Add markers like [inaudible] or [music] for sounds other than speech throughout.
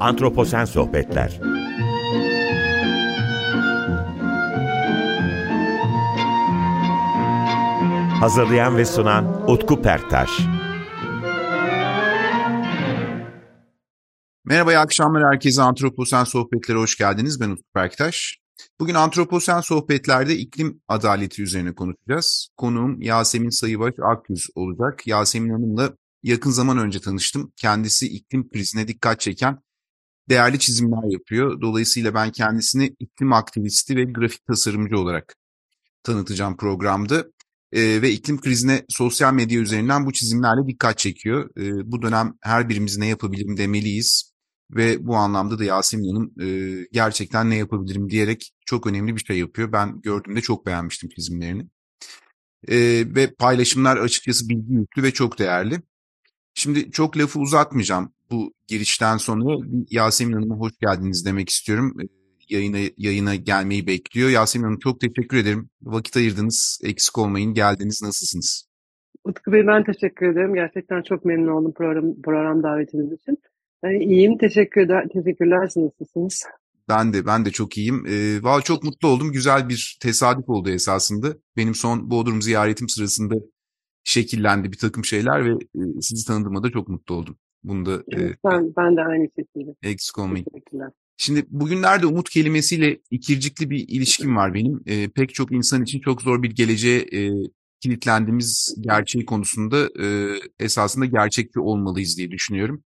Antroposen Sohbetler Hazırlayan ve sunan Utku Perktaş Merhaba, iyi akşamlar herkese. Antroposen Sohbetlere hoş geldiniz. Ben Utku Perktaş. Bugün Antroposen Sohbetler'de iklim adaleti üzerine konuşacağız. Konuğum Yasemin Sayıbaş Akyüz olacak. Yasemin Hanım'la yakın zaman önce tanıştım. Kendisi iklim krizine dikkat çeken değerli çizimler yapıyor. Dolayısıyla ben kendisini iklim aktivisti ve grafik tasarımcı olarak tanıtacağım programda. Ee, ve iklim krizine sosyal medya üzerinden bu çizimlerle dikkat çekiyor. Ee, bu dönem her birimiz ne yapabilirim demeliyiz. Ve bu anlamda da Yasemin Hanım e, gerçekten ne yapabilirim diyerek çok önemli bir şey yapıyor. Ben gördüğümde çok beğenmiştim çizimlerini. E, ve paylaşımlar açıkçası bilgi yüklü ve çok değerli. Şimdi çok lafı uzatmayacağım. Bu girişten sonra Yasemin Hanım'a hoş geldiniz demek istiyorum. E, yayına, yayına gelmeyi bekliyor. Yasemin Hanım çok teşekkür ederim. Vakit ayırdınız, eksik olmayın, geldiniz. Nasılsınız? Utku Bey ben teşekkür ederim. Gerçekten çok memnun oldum program, program davetiniz için. Ben iyiyim. Teşekkür eder, teşekkürler. Siz nasılsınız? Ben de ben de çok iyiyim. Ee, Valla çok mutlu oldum. Güzel bir tesadüf oldu esasında. Benim son Bodrum ziyaretim sırasında şekillendi bir takım şeyler ve e, sizi tanıdığıma da çok mutlu oldum. Bunda e, Evet, ben, ben de aynı şekilde. eksik olmayın. Şimdi bugünlerde umut kelimesiyle ikircikli bir ilişkim var benim. E, pek çok insan için çok zor bir geleceğe e, kilitlendiğimiz gerçeği konusunda e, esasında gerçekçi olmalıyız diye düşünüyorum.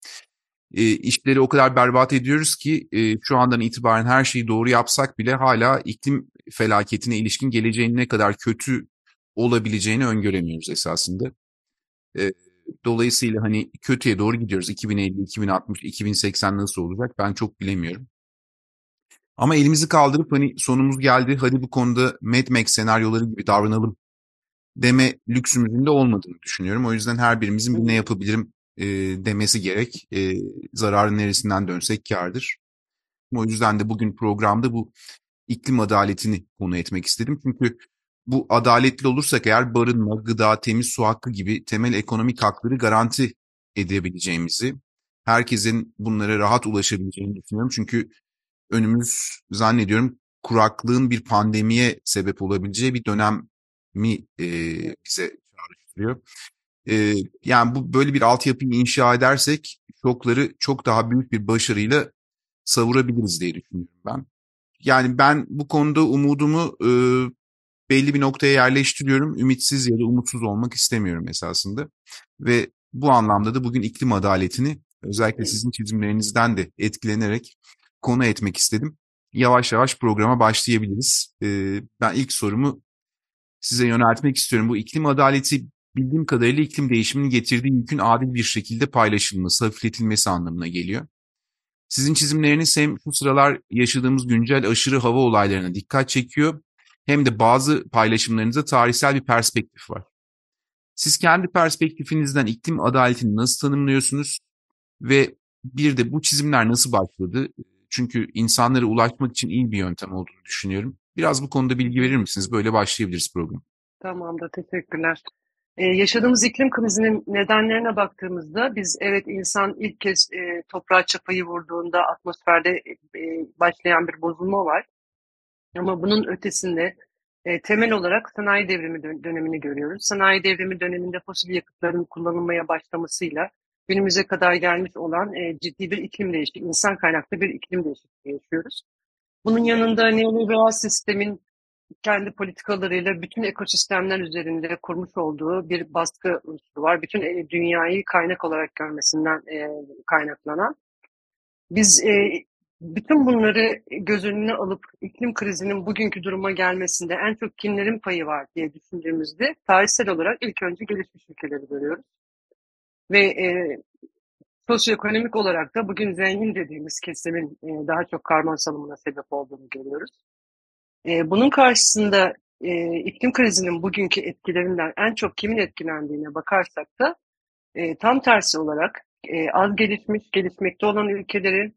E, işleri o kadar berbat ediyoruz ki e, şu andan itibaren her şeyi doğru yapsak bile hala iklim felaketine ilişkin geleceğin ne kadar kötü olabileceğini öngöremiyoruz esasında. E, dolayısıyla hani kötüye doğru gidiyoruz. 2050, 2060, 2080 nasıl olacak ben çok bilemiyorum. Ama elimizi kaldırıp hani sonumuz geldi hadi bu konuda Mad Max senaryoları gibi davranalım deme lüksümüzün de olmadığını düşünüyorum. O yüzden her birimizin bir ne yapabilirim e, demesi gerek. E, zararın neresinden dönsek kârdır. O yüzden de bugün programda bu iklim adaletini konu etmek istedim. Çünkü bu adaletli olursak eğer barınma, gıda, temiz su hakkı gibi temel ekonomik hakları garanti edebileceğimizi, herkesin bunlara rahat ulaşabileceğini düşünüyorum. Çünkü önümüz zannediyorum kuraklığın bir pandemiye sebep olabileceği bir dönemi e, bize çağrıştırıyor. E, yani bu böyle bir altyapıyı inşa edersek şokları çok daha büyük bir başarıyla savurabiliriz diye düşünüyorum ben. Yani ben bu konuda umudumu e, belli bir noktaya yerleştiriyorum. Ümitsiz ya da umutsuz olmak istemiyorum esasında. Ve bu anlamda da bugün iklim adaletini özellikle sizin çizimlerinizden de etkilenerek konu etmek istedim. Yavaş yavaş programa başlayabiliriz. Ee, ben ilk sorumu size yöneltmek istiyorum. Bu iklim adaleti bildiğim kadarıyla iklim değişiminin getirdiği yükün adil bir şekilde paylaşılması, hafifletilmesi anlamına geliyor. Sizin çizimleriniz hem şu sıralar yaşadığımız güncel aşırı hava olaylarına dikkat çekiyor hem de bazı paylaşımlarınızda tarihsel bir perspektif var. Siz kendi perspektifinizden iklim adaletini nasıl tanımlıyorsunuz ve bir de bu çizimler nasıl başladı? Çünkü insanlara ulaşmak için iyi bir yöntem olduğunu düşünüyorum. Biraz bu konuda bilgi verir misiniz? Böyle başlayabiliriz program. Tamamdır. Teşekkürler. Ee, yaşadığımız iklim krizinin nedenlerine baktığımızda biz evet insan ilk kez e, toprağa çapayı vurduğunda atmosferde e, başlayan bir bozulma var. Ama bunun ötesinde e, temel olarak sanayi devrimi dön- dönemini görüyoruz. Sanayi devrimi döneminde fosil yakıtların kullanılmaya başlamasıyla günümüze kadar gelmiş olan e, ciddi bir iklim değişikliği, insan kaynaklı bir iklim değişikliği yaşıyoruz. Bunun yanında neoliberal sistemin kendi politikalarıyla bütün ekosistemler üzerinde kurmuş olduğu bir baskı unsuru var. Bütün e, dünyayı kaynak olarak görmesinden e, kaynaklanan. Biz e, bütün bunları göz önüne alıp iklim krizinin bugünkü duruma gelmesinde en çok kimlerin payı var diye düşündüğümüzde tarihsel olarak ilk önce gelişmiş ülkeleri görüyoruz. Ve e, sosyoekonomik olarak da bugün zengin dediğimiz kesimin e, daha çok karbon salımına sebep olduğunu görüyoruz. E, bunun karşısında e, iklim krizinin bugünkü etkilerinden en çok kimin etkilendiğine bakarsak da e, tam tersi olarak e, az gelişmiş, gelişmekte olan ülkeleri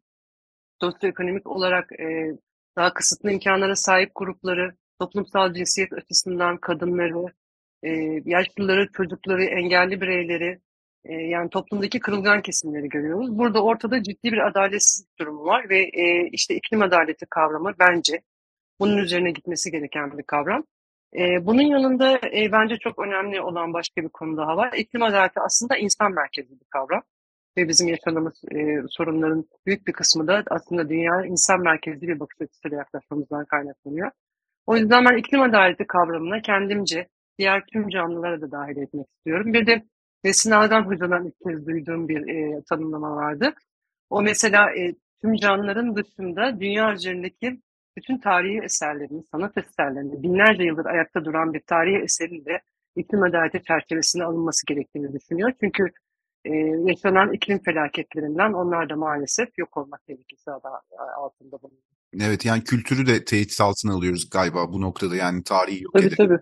sosyoekonomik olarak e, daha kısıtlı imkanlara sahip grupları, toplumsal cinsiyet açısından kadınları, e, yaşlıları, çocukları, engelli bireyleri E, yani toplumdaki kırılgan kesimleri görüyoruz. Burada ortada ciddi bir adaletsizlik durumu var ve e, işte iklim adaleti kavramı bence bunun üzerine gitmesi gereken bir kavram. E, bunun yanında e, bence çok önemli olan başka bir konu daha var. İklim adaleti aslında insan merkezli bir kavram. Ve bizim yaşadığımız e, sorunların büyük bir kısmı da aslında dünya insan merkezli bir bakış açısıyla yaklaşmamızdan kaynaklanıyor. O yüzden ben iklim adaleti kavramına kendimce diğer tüm canlılara da dahil etmek istiyorum. Bir de Nesin Algan Hoca'dan ilk kez duyduğum bir e, tanımlama vardı. O mesela e, tüm canlıların dışında dünya üzerindeki bütün tarihi eserlerin, sanat eserlerinin binlerce yıldır ayakta duran bir tarihi eserin de iklim adaleti çerçevesine alınması gerektiğini düşünüyor. Çünkü e, yaşanan iklim felaketlerinden onlar da maalesef yok olma tehlikesi altında bulunuyor. Evet yani kültürü de tehdit altına alıyoruz galiba bu noktada yani tarihi yok tabii, ederek. Tabii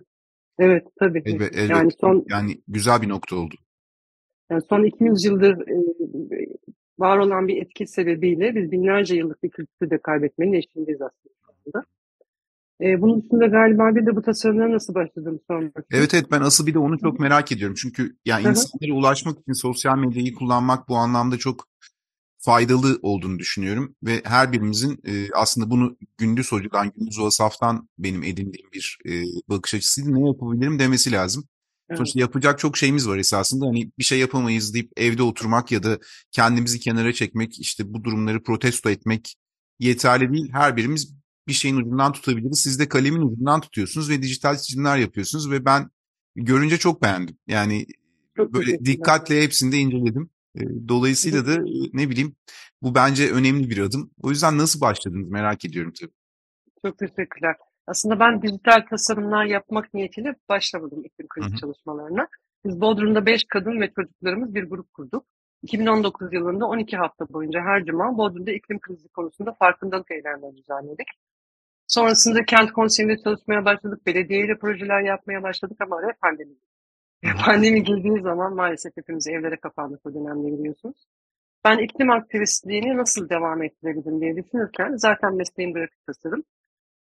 Evet tabii. Elbe, elbet. Yani, son, yani güzel bir nokta oldu. Yani son 200 yıldır e, var olan bir etki sebebiyle biz binlerce yıllık bir kültürü de kaybetmenin eşiğindeyiz aslında. E, bunun dışında galiba bir de bu tasarımlara nasıl başladığını sormak Evet evet ben asıl bir de onu çok merak ediyorum. Çünkü yani insanlara ulaşmak için sosyal medyayı kullanmak bu anlamda çok faydalı olduğunu düşünüyorum. Ve her birimizin e, aslında bunu gündüz hocadan, gündüz Asaf'tan benim edindiğim bir e, bakış açısıydı. Ne yapabilirim demesi lazım. Evet. Sonuçta yapacak çok şeyimiz var esasında. Hani bir şey yapamayız deyip evde oturmak ya da kendimizi kenara çekmek, işte bu durumları protesto etmek yeterli değil. Her birimiz bir şeyin ucundan tutabiliriz. Siz de kalemin ucundan tutuyorsunuz ve dijital çizimler yapıyorsunuz ve ben görünce çok beğendim. Yani çok böyle dikkatle hepsini de inceledim. Dolayısıyla da ne bileyim bu bence önemli bir adım. O yüzden nasıl başladınız merak ediyorum tabii. Çok teşekkürler. Aslında ben dijital tasarımlar yapmak niyetiyle başlamadım iklim krizi çalışmalarına. Biz Bodrum'da 5 kadın ve çocuklarımız bir grup kurduk. 2019 yılında 12 hafta boyunca her cuma Bodrum'da iklim krizi konusunda farkındalık eylemleri düzenledik. Sonrasında kent konseyinde çalışmaya başladık, belediyeyle projeler yapmaya başladık ama araya pandemi. [laughs] Pandemi girdiği zaman maalesef hepimiz evlere kapandık o dönemde biliyorsunuz. Ben iklim aktivistliğini nasıl devam ettirebilirim diye düşünürken zaten mesleğim grafik tasarım.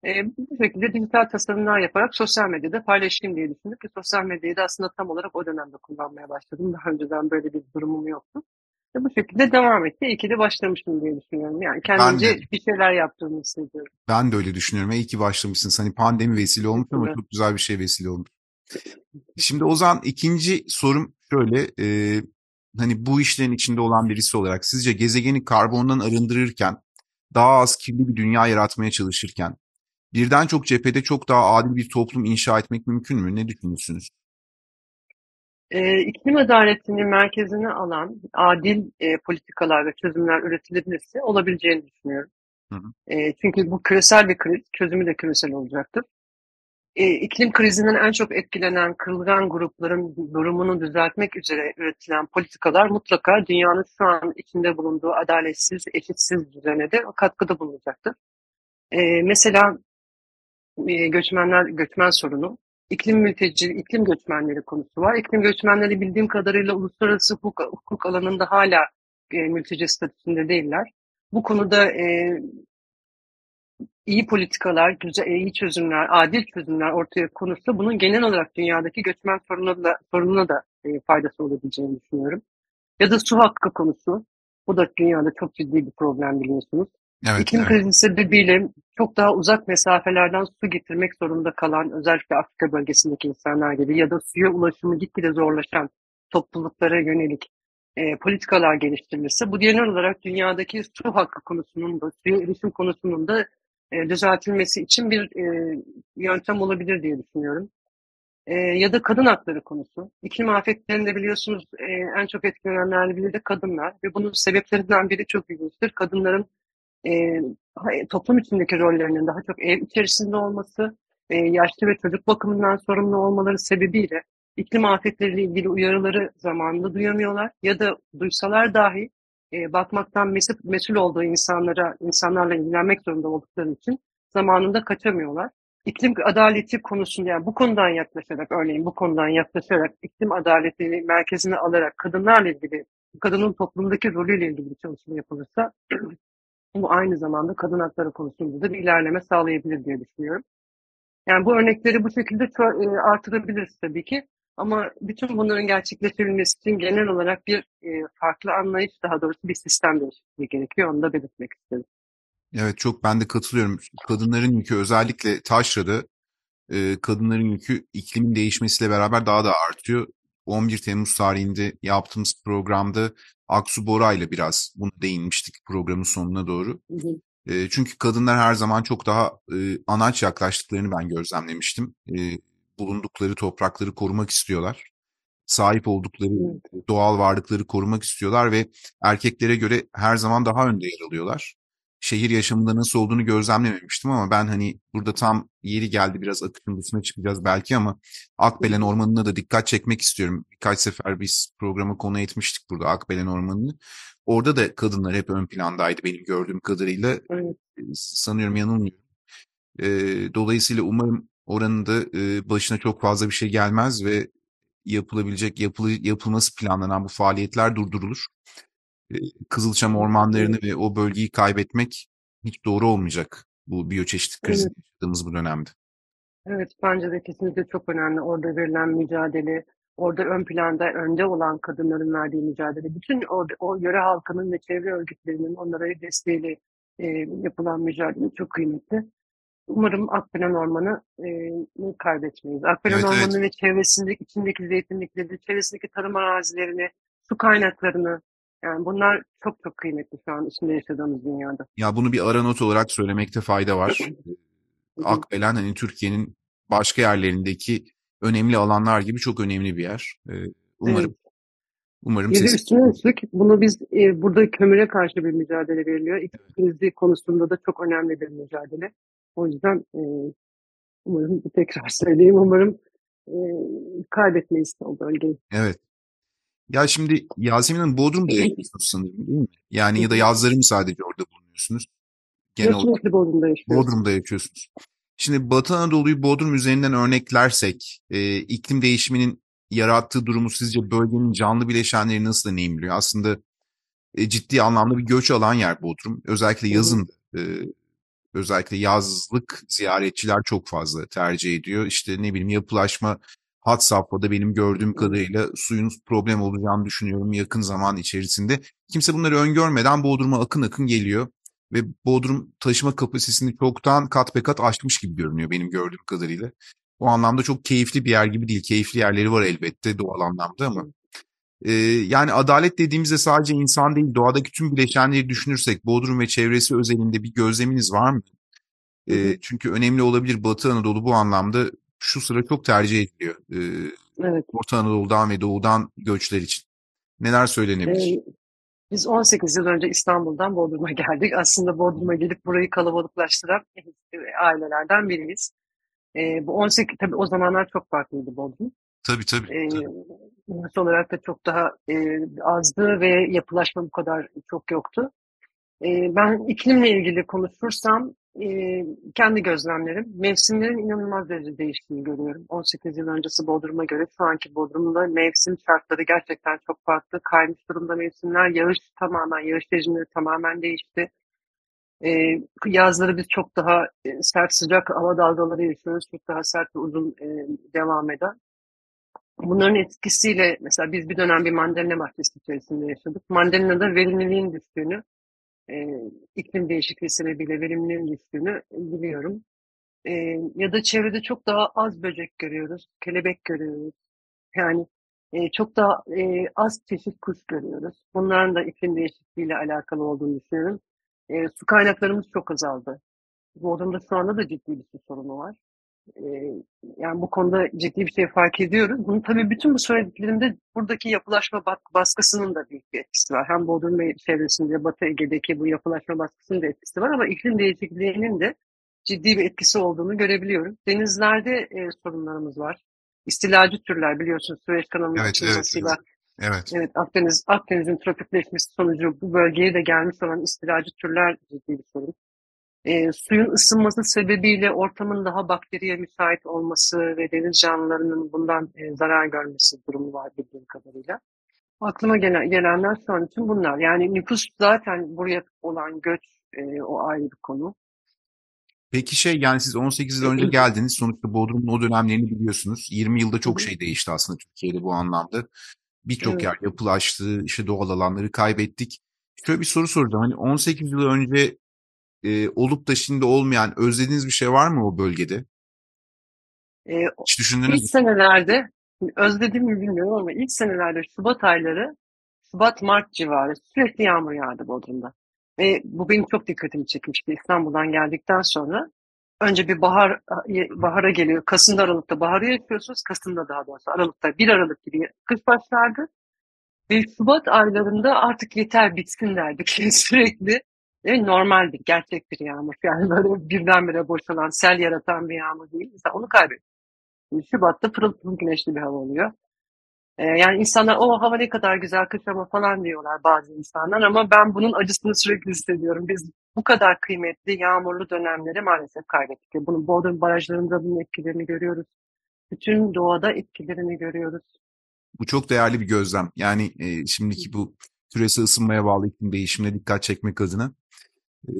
E, bu şekilde dijital tasarımlar yaparak sosyal medyada paylaşayım diye düşündük ki sosyal medyayı da aslında tam olarak o dönemde kullanmaya başladım. Daha önceden böyle bir durumum yoktu. Ve bu şekilde devam etti. İyi ki de başlamışım diye düşünüyorum. Yani kendimce bir şeyler yaptığımı hissediyorum. Ben de öyle düşünüyorum. İyi ki başlamışsın. Hani pandemi vesile olmuş ama çok güzel bir şey vesile olmuş. Şimdi Ozan ikinci sorum şöyle. E, hani bu işlerin içinde olan birisi olarak sizce gezegeni karbondan arındırırken daha az kirli bir dünya yaratmaya çalışırken birden çok cephede çok daha adil bir toplum inşa etmek mümkün mü? Ne düşünüyorsunuz? E, iklim adaletini merkezine alan adil e, politikalar ve çözümler üretilebilirse olabileceğini düşünüyorum. Hı hı. E, çünkü bu küresel bir kriz, çözümü de küresel olacaktır. E, iklim krizinden en çok etkilenen kırılgan grupların durumunu düzeltmek üzere üretilen politikalar mutlaka dünyanın şu an içinde bulunduğu adaletsiz, eşitsiz düzene de katkıda bulunacaktır. E, mesela e, göçmenler göçmen sorunu, iklim mülteci, iklim göçmenleri konusu var. İklim göçmenleri bildiğim kadarıyla uluslararası hukuk, hukuk alanında hala e, mülteci statüsünde değiller. Bu konuda e, iyi politikalar, güzel, iyi çözümler, adil çözümler ortaya konursa bunun genel olarak dünyadaki göçmen sorununa da, sorununa da e, faydası olabileceğini düşünüyorum. Ya da su hakkı konusu. Bu da dünyada çok ciddi bir problem biliyorsunuz. Evet, İklim evet. krizi sebebiyle çok daha uzak mesafelerden su getirmek zorunda kalan özellikle Afrika bölgesindeki insanlar gibi ya da suya ulaşımı gitgide zorlaşan topluluklara yönelik e, politikalar geliştirilirse bu genel olarak dünyadaki su hakkı konusunun da suya erişim konusunun da e, düzeltilmesi için bir e, yöntem olabilir diye düşünüyorum. E, ya da kadın hakları konusu. İklim afetlerinde biliyorsunuz e, en çok etkilenenler biri de kadınlar ve bunun sebeplerinden biri çok ilginçtir. Kadınların e, toplum içindeki rollerinin daha çok ev içerisinde olması, e, yaşlı ve çocuk bakımından sorumlu olmaları sebebiyle iklim afetleriyle ilgili uyarıları zamanında duyamıyorlar ya da duysalar dahi e, bakmaktan mesul, mesul olduğu insanlara, insanlarla ilgilenmek zorunda oldukları için zamanında kaçamıyorlar. İklim adaleti konusunda yani bu konudan yaklaşarak örneğin bu konudan yaklaşarak iklim adaletini merkezine alarak kadınlarla ilgili kadının toplumdaki rolüyle ilgili bir çalışma yapılırsa bu aynı zamanda kadın hakları konusunda da bir ilerleme sağlayabilir diye düşünüyorum. Yani bu örnekleri bu şekilde e, artırabiliriz tabii ki. Ama bütün bunların gerçekleştirilmesi için genel olarak bir e, farklı anlayış, daha doğrusu bir sistem değişikliği gerekiyor. Onu da belirtmek istedim. Evet çok ben de katılıyorum. Kadınların yükü özellikle taşrada e, kadınların yükü iklimin değişmesiyle beraber daha da artıyor. 11 Temmuz tarihinde yaptığımız programda Aksu Bora ile biraz bunu değinmiştik programın sonuna doğru. Hı hı. E, çünkü kadınlar her zaman çok daha e, anaç yaklaştıklarını ben gözlemlemiştim. E, bulundukları toprakları korumak istiyorlar. Sahip oldukları doğal varlıkları korumak istiyorlar ve erkeklere göre her zaman daha önde yer alıyorlar. Şehir yaşamında nasıl olduğunu gözlemlememiştim ama ben hani burada tam yeri geldi biraz akışın dışına çıkacağız belki ama Akbelen Ormanı'na da dikkat çekmek istiyorum. Birkaç sefer biz programa konu etmiştik burada Akbelen Ormanı'nı. Orada da kadınlar hep ön plandaydı benim gördüğüm kadarıyla. Evet. Sanıyorum yanılmıyorum. E, dolayısıyla umarım oranın da e, başına çok fazla bir şey gelmez ve yapılabilecek, yapılı, yapılması planlanan bu faaliyetler durdurulur. E, Kızılçam ormanlarını ve o bölgeyi kaybetmek hiç doğru olmayacak bu biyoçeşitlik krizi Evet. yaşadığımız bu dönemde. Evet, bence de kesinlikle çok önemli. Orada verilen mücadele, orada ön planda önde olan kadınların verdiği mücadele, bütün o, o yöre halkının ve çevre örgütlerinin onlara desteğiyle e, yapılan mücadele çok kıymetli. Umarım Akbelen Ormanı e, kaybetmeyiz. Akbelen Evet, evet. Ormanı ve çevresindeki, içindeki zeytinlikleri, çevresindeki tarım arazilerini, su kaynaklarını, yani bunlar çok çok kıymetli şu an içinde yaşadığımız dünyada. Ya bunu bir ara not olarak söylemekte fayda var. Hı. Akbelen hani Türkiye'nin başka yerlerindeki önemli alanlar gibi çok önemli bir yer. E, Umarım Evet. umarım Bir ses üstüne üstlük bunu biz e, burada kömüre karşı bir mücadele veriliyor. İklim krizi konusunda da çok önemli bir mücadele. O yüzden e, umarım tekrar [laughs] söyleyeyim umarım e, kaybetmeyiz o bölgeyi. Evet. Ya şimdi Yasemin Hanım Bodrum'da yaşıyorsunuz sanırım değil mi? Yani ya da yazları mı sadece orada bulunuyorsunuz? Genel olarak Bodrum'da yaşıyoruz. Bodrum'da yaşıyorsunuz. Şimdi Batı Anadolu'yu Bodrum üzerinden örneklersek, e, iklim değişiminin yarattığı durumu sizce bölgenin canlı bileşenleri nasıl deneyimliyor? Aslında e, ciddi anlamda bir göç alan yer Bodrum. Özellikle yazın e, özellikle yazlık ziyaretçiler çok fazla tercih ediyor. İşte ne bileyim yapılaşma had safhada benim gördüğüm kadarıyla suyun problem olacağını düşünüyorum yakın zaman içerisinde. Kimse bunları öngörmeden Bodrum'a akın akın geliyor. Ve Bodrum taşıma kapasitesini çoktan kat be kat aşmış gibi görünüyor benim gördüğüm kadarıyla. O anlamda çok keyifli bir yer gibi değil. Keyifli yerleri var elbette doğal anlamda ama. e, yani adalet dediğimizde sadece insan değil doğadaki tüm bileşenleri düşünürsek Bodrum ve çevresi özelinde bir gözleminiz var mı? E, çünkü önemli olabilir Batı Anadolu bu anlamda şu sıra çok tercih ediliyor. E, Evet. Orta Anadolu'dan ve Doğu'dan göçler için. Neler söylenebilir? E, biz 18 yıl önce İstanbul'dan Bodrum'a geldik. Aslında Bodrum'a gelip burayı kalabalıklaştıran ailelerden biriyiz. E, bu 18 tabii o zamanlar çok farklıydı Bodrum. Tabii tabii. E, tabii. nüfus olarak da çok daha e, azdı ve yapılaşma bu kadar çok yoktu. E, ben iklimle ilgili konuşursam e, kendi gözlemlerim, mevsimlerin inanılmaz derecede değiştiğini görüyorum. 18 yıl öncesi Bodrum'a göre şu anki Bodrum'da mevsim şartları gerçekten çok farklı. Kaymış durumda mevsimler, yağış tamamen, yağış rejimleri tamamen değişti. E, yazları biz çok daha e, sert sıcak hava dalgaları yaşıyoruz. Çok daha sert ve uzun e, devam eden. Bunların etkisiyle mesela biz bir dönem bir mandalina bahçesi içerisinde yaşadık. Mandalina'da verimliliğin düştüğünü, e, iklim değişikliği sebebiyle verimliliğin düştüğünü biliyorum. E, ya da çevrede çok daha az böcek görüyoruz, kelebek görüyoruz. Yani e, çok daha e, az çeşit kuş görüyoruz. Bunların da iklim değişikliğiyle alakalı olduğunu düşünüyorum. E, su kaynaklarımız çok azaldı. Bodrum'da şu anda da ciddi bir su sorunu var. Yani bu konuda ciddi bir şey fark ediyoruz. Bunu tabii bütün bu söylediklerimde buradaki yapılaşma baskısının da büyük bir etkisi var. Hem Bodrum ve çevresinde Batı Ege'deki bu yapılaşma baskısının da etkisi var ama iklim değişikliğinin de ciddi bir etkisi olduğunu görebiliyorum. Denizlerde e, sorunlarımız var. İstilacı türler biliyorsunuz Süveyş kanalının Evet, evet, Evet. evet Akdeniz Akdeniz'in tropikleşmesi sonucu bu bölgeye de gelmiş olan istilacı türler ciddi bir sorun. E, suyun ısınması sebebiyle ortamın daha bakteriye müsait olması ve deniz canlılarının bundan e, zarar görmesi durumu var bildiğim kadarıyla. Aklıma gelen, gelenler şu an için bunlar. Yani nüfus zaten buraya olan göç e, o ayrı bir konu. Peki şey yani siz 18 yıl önce geldiniz. Sonuçta Bodrum'un o dönemlerini biliyorsunuz. 20 yılda çok şey değişti aslında Türkiye'de bu anlamda. Birçok Evet. yer yapılaştı, işte doğal alanları kaybettik. Şöyle bir soru soracağım. Hani 18 yıl önce e, olup da şimdi olmayan özlediğiniz bir şey var mı o bölgede? E, Hiç düşündünüz ilk mü? senelerde özledim mi bilmiyorum ama ilk senelerde Şubat ayları Şubat-Mart civarı sürekli yağmur yağdı Bodrum'da. Ve bu benim çok dikkatimi çekmişti İstanbul'dan geldikten sonra. Önce bir bahar bahara geliyor. Kasım'da Aralık'ta baharı yaşıyorsunuz. Kasım'da daha doğrusu Aralık'ta 1 Aralık gibi kış başlardı. Ve Şubat aylarında artık yeter bitsin derdik [laughs] sürekli. Ve normaldir, gerçek bir yağmur. [laughs] Yani böyle birdenbire boşalan, sel yaratan bir yağmur değil. Mesela onu kaybettik. Şubat'ta pırıl pırıl güneşli bir hava oluyor. Ee, yani insanlar o hava ne kadar güzel kış ama falan diyorlar bazı insanlar ama ben bunun acısını sürekli hissediyorum. Biz bu kadar kıymetli yağmurlu dönemleri maalesef kaybettik. Bunun Bodrum barajlarında bunun etkilerini görüyoruz. Bütün doğada etkilerini görüyoruz. Bu çok değerli bir gözlem. Yani e, şimdiki bu küresel ısınmaya bağlı iklim değişimine dikkat çekmek adına. E,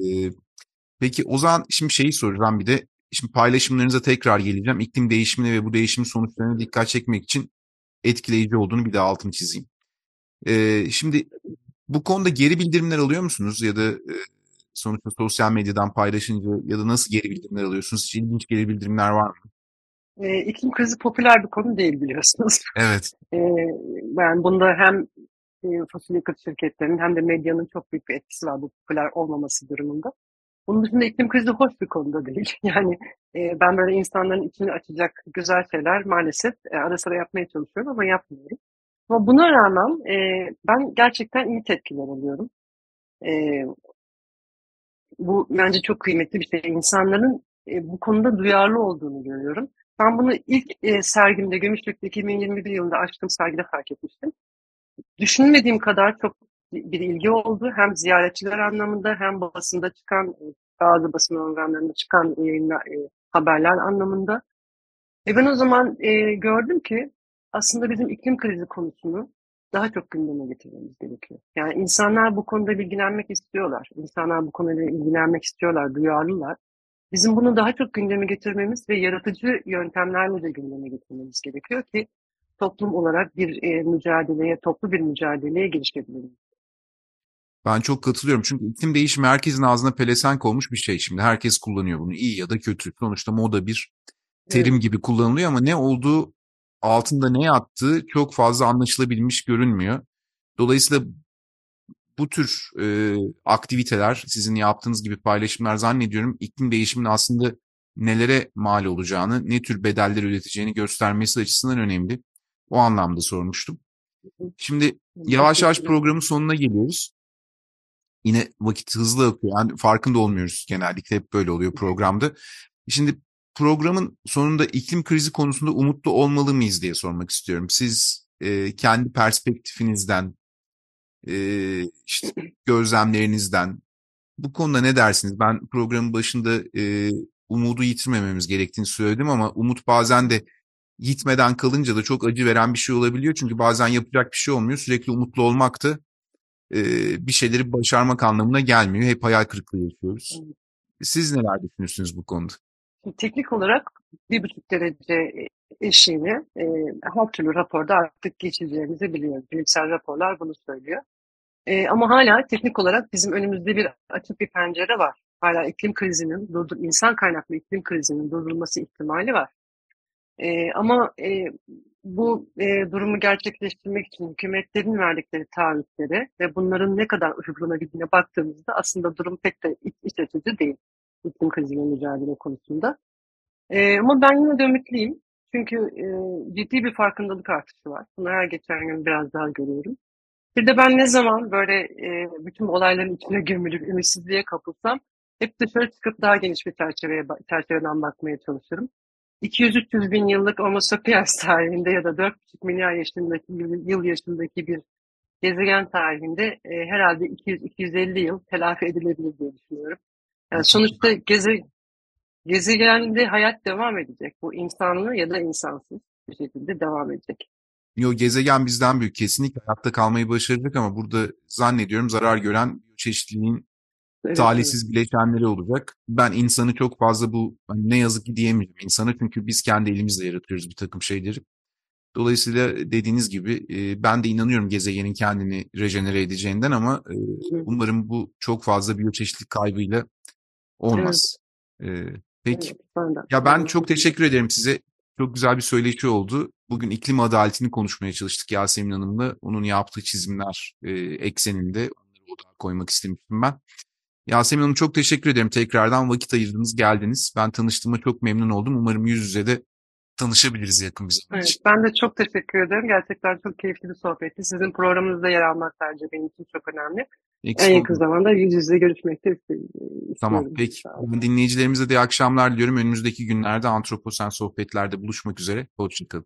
peki o zaman şimdi şeyi soracağım bir de. Şimdi paylaşımlarınıza tekrar geleceğim. İklim değişimine ve bu değişimin sonuçlarına dikkat çekmek için etkileyici olduğunu bir daha altını çizeyim. E, şimdi bu konuda geri bildirimler alıyor musunuz? Ya da e, sonuçta sosyal medyadan paylaşınca ya da nasıl geri bildirimler alıyorsunuz? Hiç ilginç geri bildirimler var mı? Ee, iklim krizi popüler bir konu değil biliyorsunuz. Evet. Ee, ben bunda hem e, fosil yakıt şirketlerinin hem de medyanın çok büyük bir etkisi var bu popüler olmaması durumunda. Bunun dışında iklim krizi hoş bir konuda değil. [laughs] Yani e, ben böyle insanların içini açacak güzel şeyler maalesef e, ara sıra yapmaya çalışıyorum ama yapmıyorum. Ama buna rağmen e, ben gerçekten iyi tepkiler alıyorum. E, bu bence çok kıymetli bir şey. İnsanların e, bu konuda duyarlı olduğunu görüyorum. Ben bunu ilk e, sergimde, Gümüşlük'te 2021 yılında açtığım sergide fark etmiştim. Düşünmediğim kadar çok bir ilgi oldu. Hem ziyaretçiler anlamında hem basında çıkan, bazı basın organlarında çıkan yayınlar, e, haberler anlamında. E ben o zaman e, gördüm ki aslında bizim iklim krizi konusunu daha çok gündeme getirmemiz gerekiyor. Yani insanlar bu konuda bilgilenmek istiyorlar. İnsanlar bu konuyla ilgilenmek istiyorlar, duyarlılar. Bizim bunu daha çok gündeme getirmemiz ve yaratıcı yöntemlerle de gündeme getirmemiz gerekiyor ki toplum olarak bir e, mücadeleye, toplu bir mücadeleye girişebilelim. Ben çok katılıyorum. Çünkü iklim değişimi herkesin ağzına pelesenk olmuş bir şey şimdi. Herkes kullanıyor bunu iyi ya da kötü. Sonuçta moda bir terim gibi kullanılıyor ama ne olduğu altında ne yattığı çok fazla anlaşılabilmiş görünmüyor. Dolayısıyla bu tür e, aktiviteler, sizin yaptığınız gibi paylaşımlar zannediyorum iklim değişiminin aslında nelere mal olacağını, ne tür bedeller üreteceğini göstermesi açısından önemli. O anlamda sormuştum. Şimdi yavaş yavaş programın sonuna geliyoruz. Yine vakit hızlı akıyor. Yani farkında olmuyoruz genellikle hep böyle oluyor programda. Şimdi programın sonunda iklim krizi konusunda umutlu olmalı mıyız diye sormak istiyorum. Siz e, kendi perspektifinizden, e, işte gözlemlerinizden bu konuda ne dersiniz? Ben programın başında e, umudu yitirmememiz gerektiğini söyledim ama umut bazen de gitmeden kalınca da çok acı veren bir şey olabiliyor. Çünkü bazen yapacak bir şey olmuyor. Sürekli umutlu olmak da e, bir şeyleri başarmak anlamına gelmiyor. Hep hayal kırıklığı yaşıyoruz. Siz neler düşünüyorsunuz bu konuda? Teknik olarak bir buçuk derece eşiğini e, her türlü raporda artık geçeceğimizi biliyoruz. Bilimsel raporlar bunu söylüyor. E, ama hala teknik olarak bizim önümüzde bir açık bir pencere var. Hala iklim krizinin, durdur, insan kaynaklı iklim krizinin durdurulması ihtimali var. E, ama e, bu e, durumu gerçekleştirmek için hükümetlerin verdikleri taahhütleri ve bunların ne kadar uygulanabildiğine baktığımızda aslında durum pek de iç, iç açıcı değil iklim kriziyle mücadele konusunda. E, ama ben yine de ümitliyim. Çünkü e, ciddi bir farkındalık artışı var. Bunu her geçen gün biraz daha görüyorum. Bir de ben ne zaman böyle e, bütün olayların içine gömülüp ümitsizliğe kapılsam hep dışarı çıkıp daha geniş bir çerçeveye, çerçeveden bakmaya çalışırım. 200-300 bin yıllık Homo sapiens tarihinde ya da 4,5 milyar yaşındaki yıl yaşındaki bir gezegen tarihinde e, herhalde 200-250 yıl telafi edilebilir diye düşünüyorum. Yani sonuçta geze, gezegende hayat devam edecek. Bu insanlı ya da insansız bir şekilde devam edecek. Yo gezegen bizden büyük kesinlikle hayatta kalmayı başaracak ama burada zannediyorum zarar gören çeşitliliğin Evet, talihsiz bileşenleri olacak. Ben insanı çok fazla bu hani ne yazık ki diyemiyorum insana çünkü biz kendi elimizle yaratıyoruz bir takım şeyleri. Dolayısıyla dediğiniz gibi e, ben de inanıyorum gezegenin kendini rejenere edeceğinden ama e, umarım bu çok fazla biyoçeşitlik kaybıyla olmaz. E, peki. Evet, ben de. Ya ben çok teşekkür ederim size. Çok güzel bir söyleşi oldu. Bugün iklim adaletini konuşmaya çalıştık Yasemin Hanım'la. Onun yaptığı çizimler e, ekseninde onları odağa koymak istemiştim ben. Yasemin Hanım çok teşekkür ederim. Tekrardan vakit ayırdınız, geldiniz. Ben tanıştığıma çok memnun oldum. Umarım yüz yüze de tanışabiliriz yakın bir zaman Evet, ben de çok teşekkür ederim. Gerçekten çok keyifli bir sohbetti. Sizin programınızda yer almak bence benim için çok önemli. Eksik En yakın zamanda yüz yüze görüşmek de istiyorum. Tamam peki. Dinleyicilerimize de iyi akşamlar diliyorum. Önümüzdeki günlerde Antroposen sohbetlerde buluşmak üzere. Hoşçakalın.